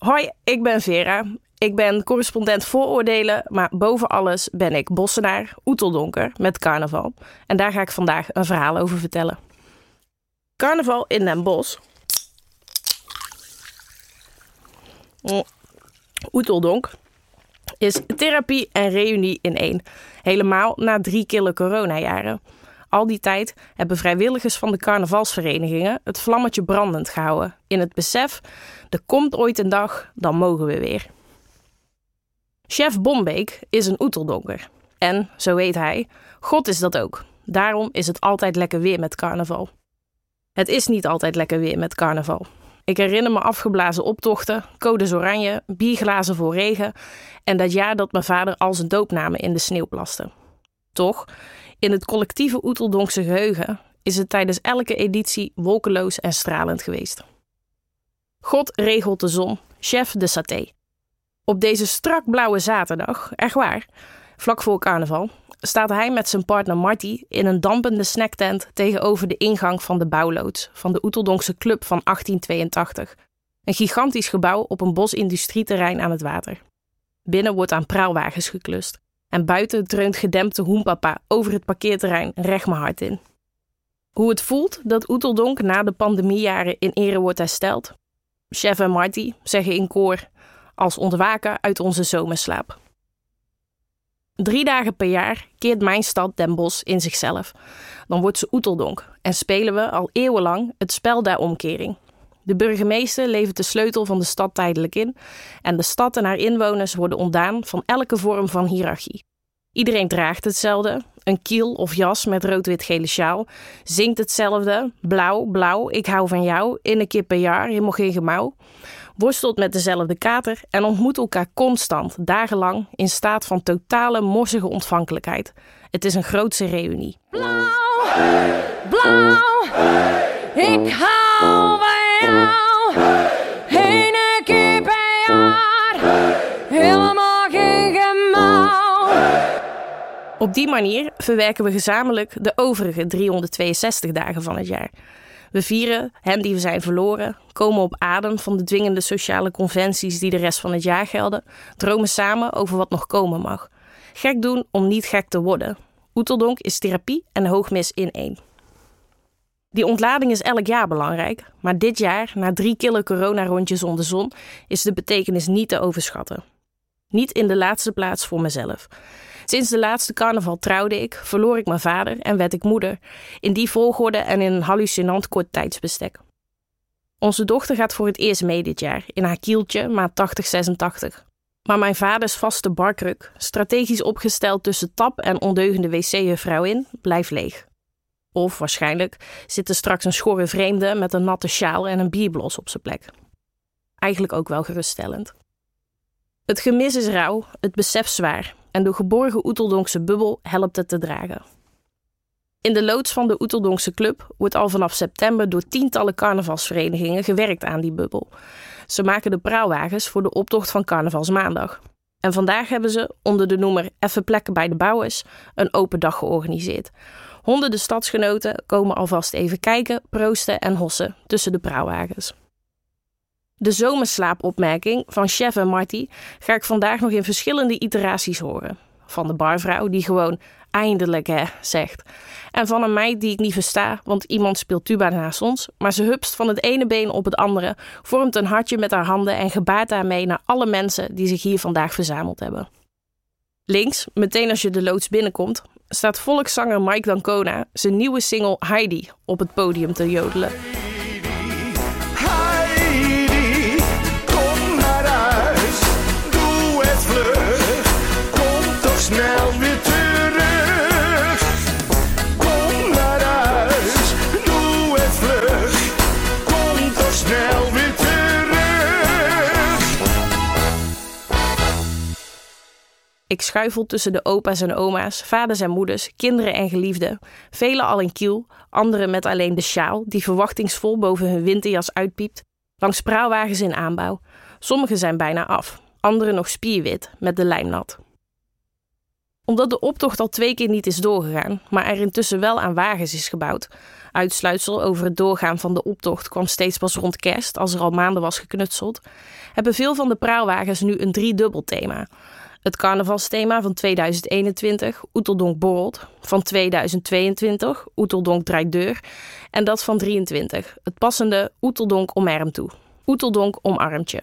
Hoi, ik ben Vera. Ik ben correspondent vooroordelen, maar boven alles ben ik bossenaar, oeteldonker met carnaval. En daar ga ik vandaag een verhaal over vertellen. Carnaval in Den. Mm. Oeteldonk is therapie en reunie in één. Helemaal na drie kille coronajaren. Al die tijd hebben vrijwilligers van de carnavalsverenigingen het vlammetje brandend gehouden. In het besef, er komt ooit een dag, dan mogen we weer. Chef Bombeek is een oeteldonker. En, zo weet hij, God is dat ook. Daarom is het altijd lekker weer met carnaval. Het is niet altijd lekker weer met carnaval. Ik herinner me afgeblazen optochten, codes oranje, bierglazen voor regen en dat jaar dat mijn vader al zijn doopnamen in de sneeuw plaste. Toch, in het collectieve Oeteldonkse geheugen is het tijdens elke editie wolkeloos en stralend geweest. God regelt de zon, chef de saté. Op deze strak blauwe zaterdag, echt waar, vlak voor carnaval, staat hij met zijn partner Marty in een dampende snacktent tegenover de ingang van de bouwloods van de Oeteldonkse Club van 1882. Een gigantisch gebouw op een bosindustrieterrein aan het water. Binnen wordt aan praalwagens geklust en buiten dreunt gedempte hoempapa over het parkeerterrein recht mijn hart in. Hoe het voelt dat Oeteldonk na de pandemiejaren in ere wordt hersteld? Chef en Marty zeggen in koor als ontwaken uit onze zomerslaap. Drie dagen per jaar keert mijn stad Den Bosch in zichzelf. Dan wordt ze Oeteldonk en spelen we al eeuwenlang het spel der omkering. De burgemeester levert de sleutel van de stad tijdelijk in en de stad en haar inwoners worden ontdaan van elke vorm van hiërarchie. Iedereen draagt hetzelfde, een kiel of jas met rood-wit-gele sjaal, zingt hetzelfde, blauw, blauw, ik hou van jou, in een keer per jaar, helemaal geen gemauw, worstelt met dezelfde kater en ontmoet elkaar constant, dagenlang, in staat van totale morsige ontvankelijkheid. Het is een grootse reunie. Blauw, blauw, ik hou van Op die manier verwerken we gezamenlijk de overige 362 dagen van het jaar. We vieren hen die we zijn verloren, komen op adem van de dwingende sociale conventies die de rest van het jaar gelden, dromen samen over wat nog komen mag. Gek doen om niet gek te worden. Oeteldonk is therapie en hoogmis in één. Die ontlading is elk jaar belangrijk, maar dit jaar, na drie kille coronarondjes onder zon, is de betekenis niet te overschatten. Niet in de laatste plaats voor mezelf. Sinds de laatste carnaval trouwde ik, verloor ik mijn vader en werd ik moeder. In die volgorde en in een hallucinant kort tijdsbestek. Onze dochter gaat voor het eerst mee dit jaar, in haar kieltje, maat 8086. Maar mijn vaders vaste barkruk, strategisch opgesteld tussen tap en ondeugende wc-juffrouw in, blijft leeg. Of waarschijnlijk zit er straks een schorre vreemde met een natte sjaal en een bierblos op zijn plek. Eigenlijk ook wel geruststellend. Het gemis is rauw, het besef zwaar en de geborgen Oeteldonkse bubbel helpt het te dragen. In de loods van de Oeteldonkse Club wordt al vanaf september door tientallen carnavalsverenigingen gewerkt aan die bubbel. Ze maken de praalwagens voor de optocht van Carnavalsmaandag. En vandaag hebben ze, onder de noemer Even plekken bij de bouwers, een open dag georganiseerd. Honderden stadsgenoten komen alvast even kijken, proosten en hossen tussen de praalwagens. De zomerslaapopmerking van chef en Marty ga ik vandaag nog in verschillende iteraties horen. Van de barvrouw die gewoon eindelijk hè zegt. En van een meid die ik niet versta, want iemand speelt tuba naast ons, maar ze hupst van het ene been op het andere, vormt een hartje met haar handen en gebaart daarmee naar alle mensen die zich hier vandaag verzameld hebben. Links, meteen als je de loods binnenkomt, staat volkszanger Mike Dancona zijn nieuwe single Heidi op het podium te jodelen. Heidi, kom naar huis, doe het kom toch snel weer Ik schuifel tussen de opa's en oma's, vaders en moeders, kinderen en geliefden. Velen al in kiel, anderen met alleen de sjaal die verwachtingsvol boven hun winterjas uitpiept. Langs praalwagens in aanbouw. Sommigen zijn bijna af, anderen nog spierwit, met de lijm nat. Omdat de optocht al twee keer niet is doorgegaan, maar er intussen wel aan wagens is gebouwd, uitsluitsel over het doorgaan van de optocht kwam steeds pas rond kerst, als er al maanden was geknutseld, hebben veel van de praalwagens nu een driedubbel thema. Het carnavalsthema van 2021, Oeteldonk borrelt, van 2022, Oeteldonk draait deur, en dat van 23, het passende Oeteldonk omarm toe. Oeteldonk omarmtje.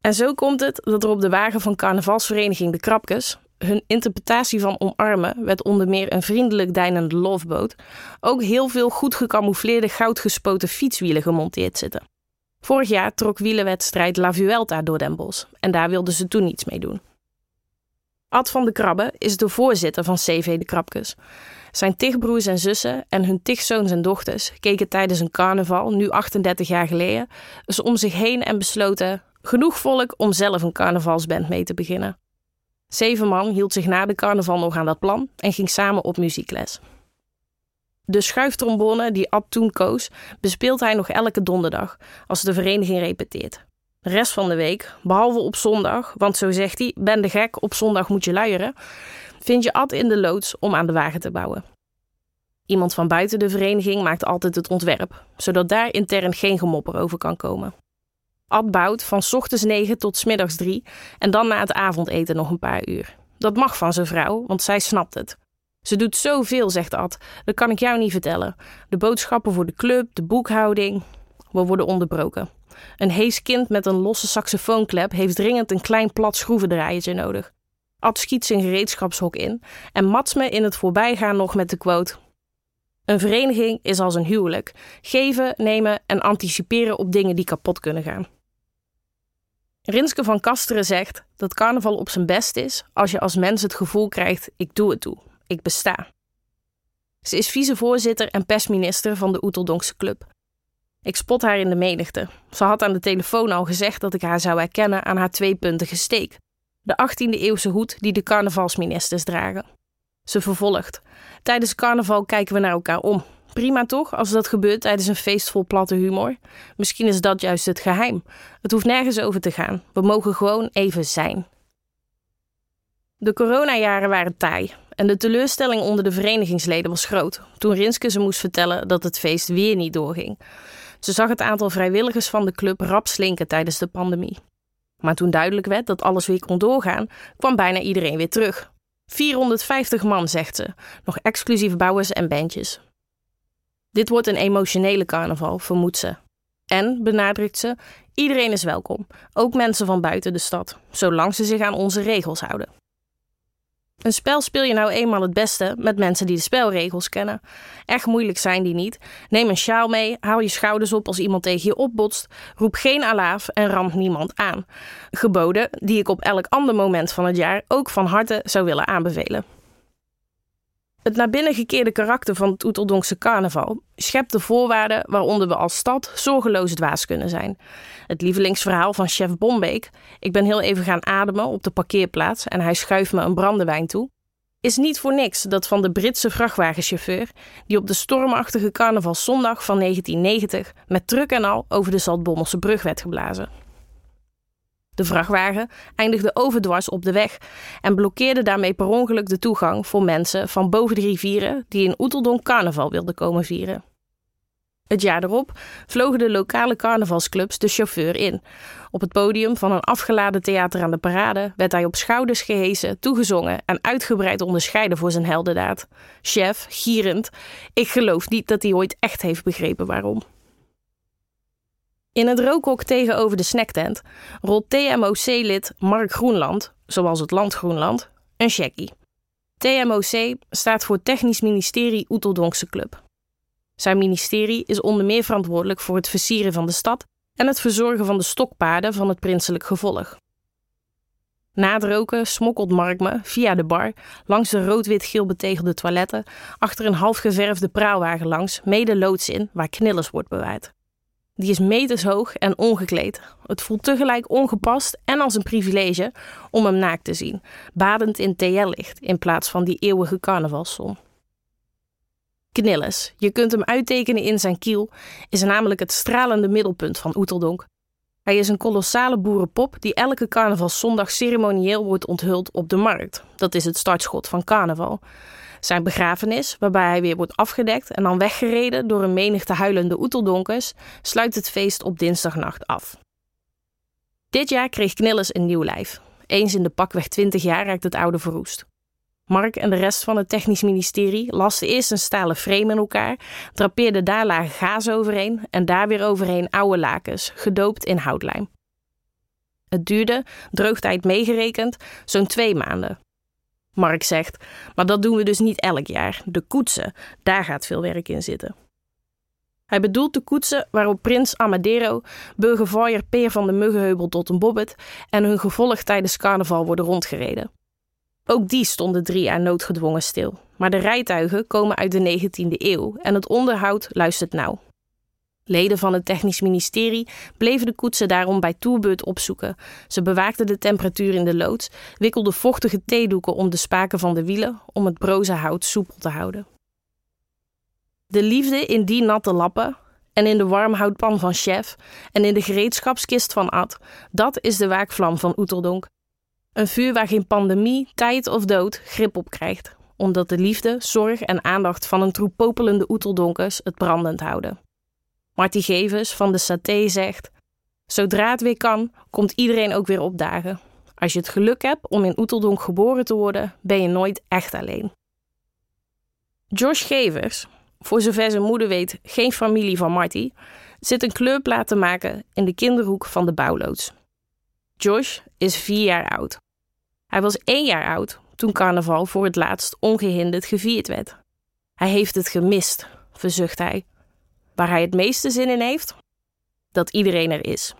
En zo komt het dat er op de wagen van carnavalsvereniging De Krapkes, hun interpretatie van omarmen werd onder meer een vriendelijk deinende loveboot, ook heel veel goed gecamoufleerde goudgespoten fietswielen gemonteerd zitten. Vorig jaar trok wielenwedstrijd La Vuelta door Den Bosch en daar wilden ze toen niets mee doen. Ad van de Krabbe is de voorzitter van CV De Krapkes. Zijn tig broers en zussen en hun tig zoons en dochters keken tijdens een carnaval, nu 38 jaar geleden, eens om zich heen en besloten genoeg volk om zelf een carnavalsband mee te beginnen. Zeven man hield zich na de carnaval nog aan dat plan en ging samen op muziekles. De schuiftrombone die Ad toen koos, bespeelt hij nog elke donderdag als de vereniging repeteert. De rest van de week, behalve op zondag, want zo zegt hij: ben de gek, op zondag moet je luieren, vind je Ad in de loods om aan de wagen te bouwen. Iemand van buiten de vereniging maakt altijd het ontwerp, zodat daar intern geen gemopper over kan komen. Ad bouwt van ochtends 9 tot middags 3 en dan na het avondeten nog een paar uur. Dat mag van zijn vrouw, want zij snapt het. Ze doet zoveel, zegt Ad. Dat kan ik jou niet vertellen. De boodschappen voor de club, de boekhouding. We worden onderbroken. Een hees kind met een losse saxofoonklep heeft dringend een klein plat schroevendraaiertje nodig. Ad schiet zijn gereedschapshok in en mats me in het voorbijgaan nog met de quote: Een vereniging is als een huwelijk: geven, nemen en anticiperen op dingen die kapot kunnen gaan. Rinske van Kasteren zegt dat carnaval op zijn best is als je als mens het gevoel krijgt: ik doe het toe, ik besta. Ze is vicevoorzitter en persminister van de Oeteldonkse Club. Ik spot haar in de menigte. Ze had aan de telefoon al gezegd dat ik haar zou herkennen aan haar tweepuntige steek. De 18e-eeuwse hoed die de carnavalsministers dragen. Ze vervolgt. Tijdens carnaval kijken we naar elkaar om. Prima toch, als dat gebeurt tijdens een feest vol platte humor? Misschien is dat juist het geheim. Het hoeft nergens over te gaan. We mogen gewoon even zijn. De coronajaren waren taai en de teleurstelling onder de verenigingsleden was groot toen Rinske ze moest vertellen dat het feest weer niet doorging. Ze zag het aantal vrijwilligers van de club rap slinken tijdens de pandemie. Maar toen duidelijk werd dat alles weer kon doorgaan, kwam bijna iedereen weer terug. 450 man, zegt ze, nog exclusief bouwers en bandjes. Dit wordt een emotionele carnaval, vermoedt ze. En, benadrukt ze, iedereen is welkom, ook mensen van buiten de stad, zolang ze zich aan onze regels houden. Een spel speel je nou eenmaal het beste met mensen die de spelregels kennen. Echt moeilijk zijn die niet. Neem een sjaal mee, haal je schouders op als iemand tegen je opbotst, roep geen alaaf en ramt niemand aan. Geboden die ik op elk ander moment van het jaar ook van harte zou willen aanbevelen. Het naar binnen gekeerde karakter van het Oeteldonkse carnaval schept de voorwaarden waaronder we als stad zorgeloos dwaas kunnen zijn. Het lievelingsverhaal van chef Bombeek, ik ben heel even gaan ademen op de parkeerplaats en hij schuift me een brandewijn toe, is niet voor niks dat van de Britse vrachtwagenchauffeur die op de stormachtige carnavalszondag van 1990 met truck en al over de Zaltbommelse brug werd geblazen. De vrachtwagen eindigde overdwars op de weg en blokkeerde daarmee per ongeluk de toegang voor mensen van boven de rivieren die in Oeteldonk carnaval wilden komen vieren. Het jaar erop vlogen de lokale carnavalsclubs de chauffeur in. Op het podium van een afgeladen theater aan de parade werd hij op schouders gehesen, toegezongen en uitgebreid onderscheiden voor zijn heldendaad. Chef, gierend, ik geloof niet dat hij ooit echt heeft begrepen waarom. In het rookhok tegenover de snacktent rolt TMOC-lid Mark Groenland, zoals het land Groenland, een checkie. TMOC staat voor Technisch Ministerie Oeteldonkse Club. Zijn ministerie is onder meer verantwoordelijk voor het versieren van de stad en het verzorgen van de stokpaarden van het prinselijk gevolg. Na het roken smokkelt Mark me via de bar langs de rood-wit-geel betegelde toiletten achter een halfgeverfde praalwagen langs, mede loods in waar knillers wordt bewaard. Die is meters hoog en ongekleed. Het voelt tegelijk ongepast en als een privilege om hem naakt te zien, badend in TL-licht in plaats van die eeuwige carnavalszon. Knilles, je kunt hem uittekenen in zijn kiel, is namelijk het stralende middelpunt van Oeteldonk. Hij is een kolossale boerenpop die elke carnavalszondag ceremonieel wordt onthuld op de markt. Dat is het startschot van carnaval. Zijn begrafenis, waarbij hij weer wordt afgedekt en dan weggereden door een menigte huilende oeteldonkers, sluit het feest op dinsdagnacht af. Dit jaar kreeg Knillis een nieuw lijf. Eens in de pakweg 20 jaar raakt het oude verroest. Mark en de rest van het technisch ministerie lasten eerst een stalen frame in elkaar, drapeerden daar lagen gaas overheen en daar weer overheen oude lakens, gedoopt in houtlijm. Het duurde, droogtijd meegerekend, zo'n twee maanden. Mark zegt, maar dat doen we dus niet elk jaar. De koetsen, daar gaat veel werk in zitten. Hij bedoelt de koetsen waarop prins Amadero, burgervaaier Peer van de Muggenheubel tot een bobbet en hun gevolg tijdens carnaval worden rondgereden. Ook die stonden drie jaar noodgedwongen stil. Maar de rijtuigen komen uit de 19e eeuw en het onderhoud luistert nauw. Leden van het technisch ministerie bleven de koetsen daarom bij toerbeurt opzoeken. Ze bewaakten de temperatuur in de loods, wikkelden vochtige theedoeken om de spaken van de wielen om het broze hout soepel te houden. De liefde in die natte lappen en in de warmhoutpan van chef en in de gereedschapskist van Ad, dat is de waakvlam van Oeteldonk. Een vuur waar geen pandemie, tijd of dood grip op krijgt, omdat de liefde, zorg en aandacht van een troep popelende Oeteldonkers het brandend houden. Marty Gevers van de Saté zegt: Zodra het weer kan, komt iedereen ook weer opdagen. Als je het geluk hebt om in Oeteldonk geboren te worden, ben je nooit echt alleen. Josh Gevers, voor zover zijn moeder weet geen familie van Marty, zit een kleurplaat te maken in de kinderhoek van de bouwloods. Josh is vier jaar oud. Hij was één jaar oud toen carnaval voor het laatst ongehinderd gevierd werd. Hij heeft het gemist, verzucht hij. Waar hij het meeste zin in heeft? Dat iedereen er is.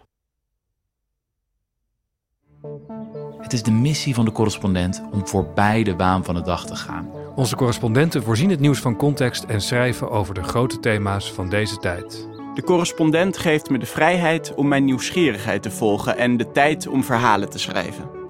Het is de missie van de correspondent om voorbij de waan van de dag te gaan. Onze correspondenten voorzien het nieuws van context en schrijven over de grote thema's van deze tijd. De correspondent geeft me de vrijheid om mijn nieuwsgierigheid te volgen en de tijd om verhalen te schrijven.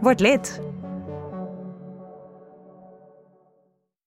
Word lid.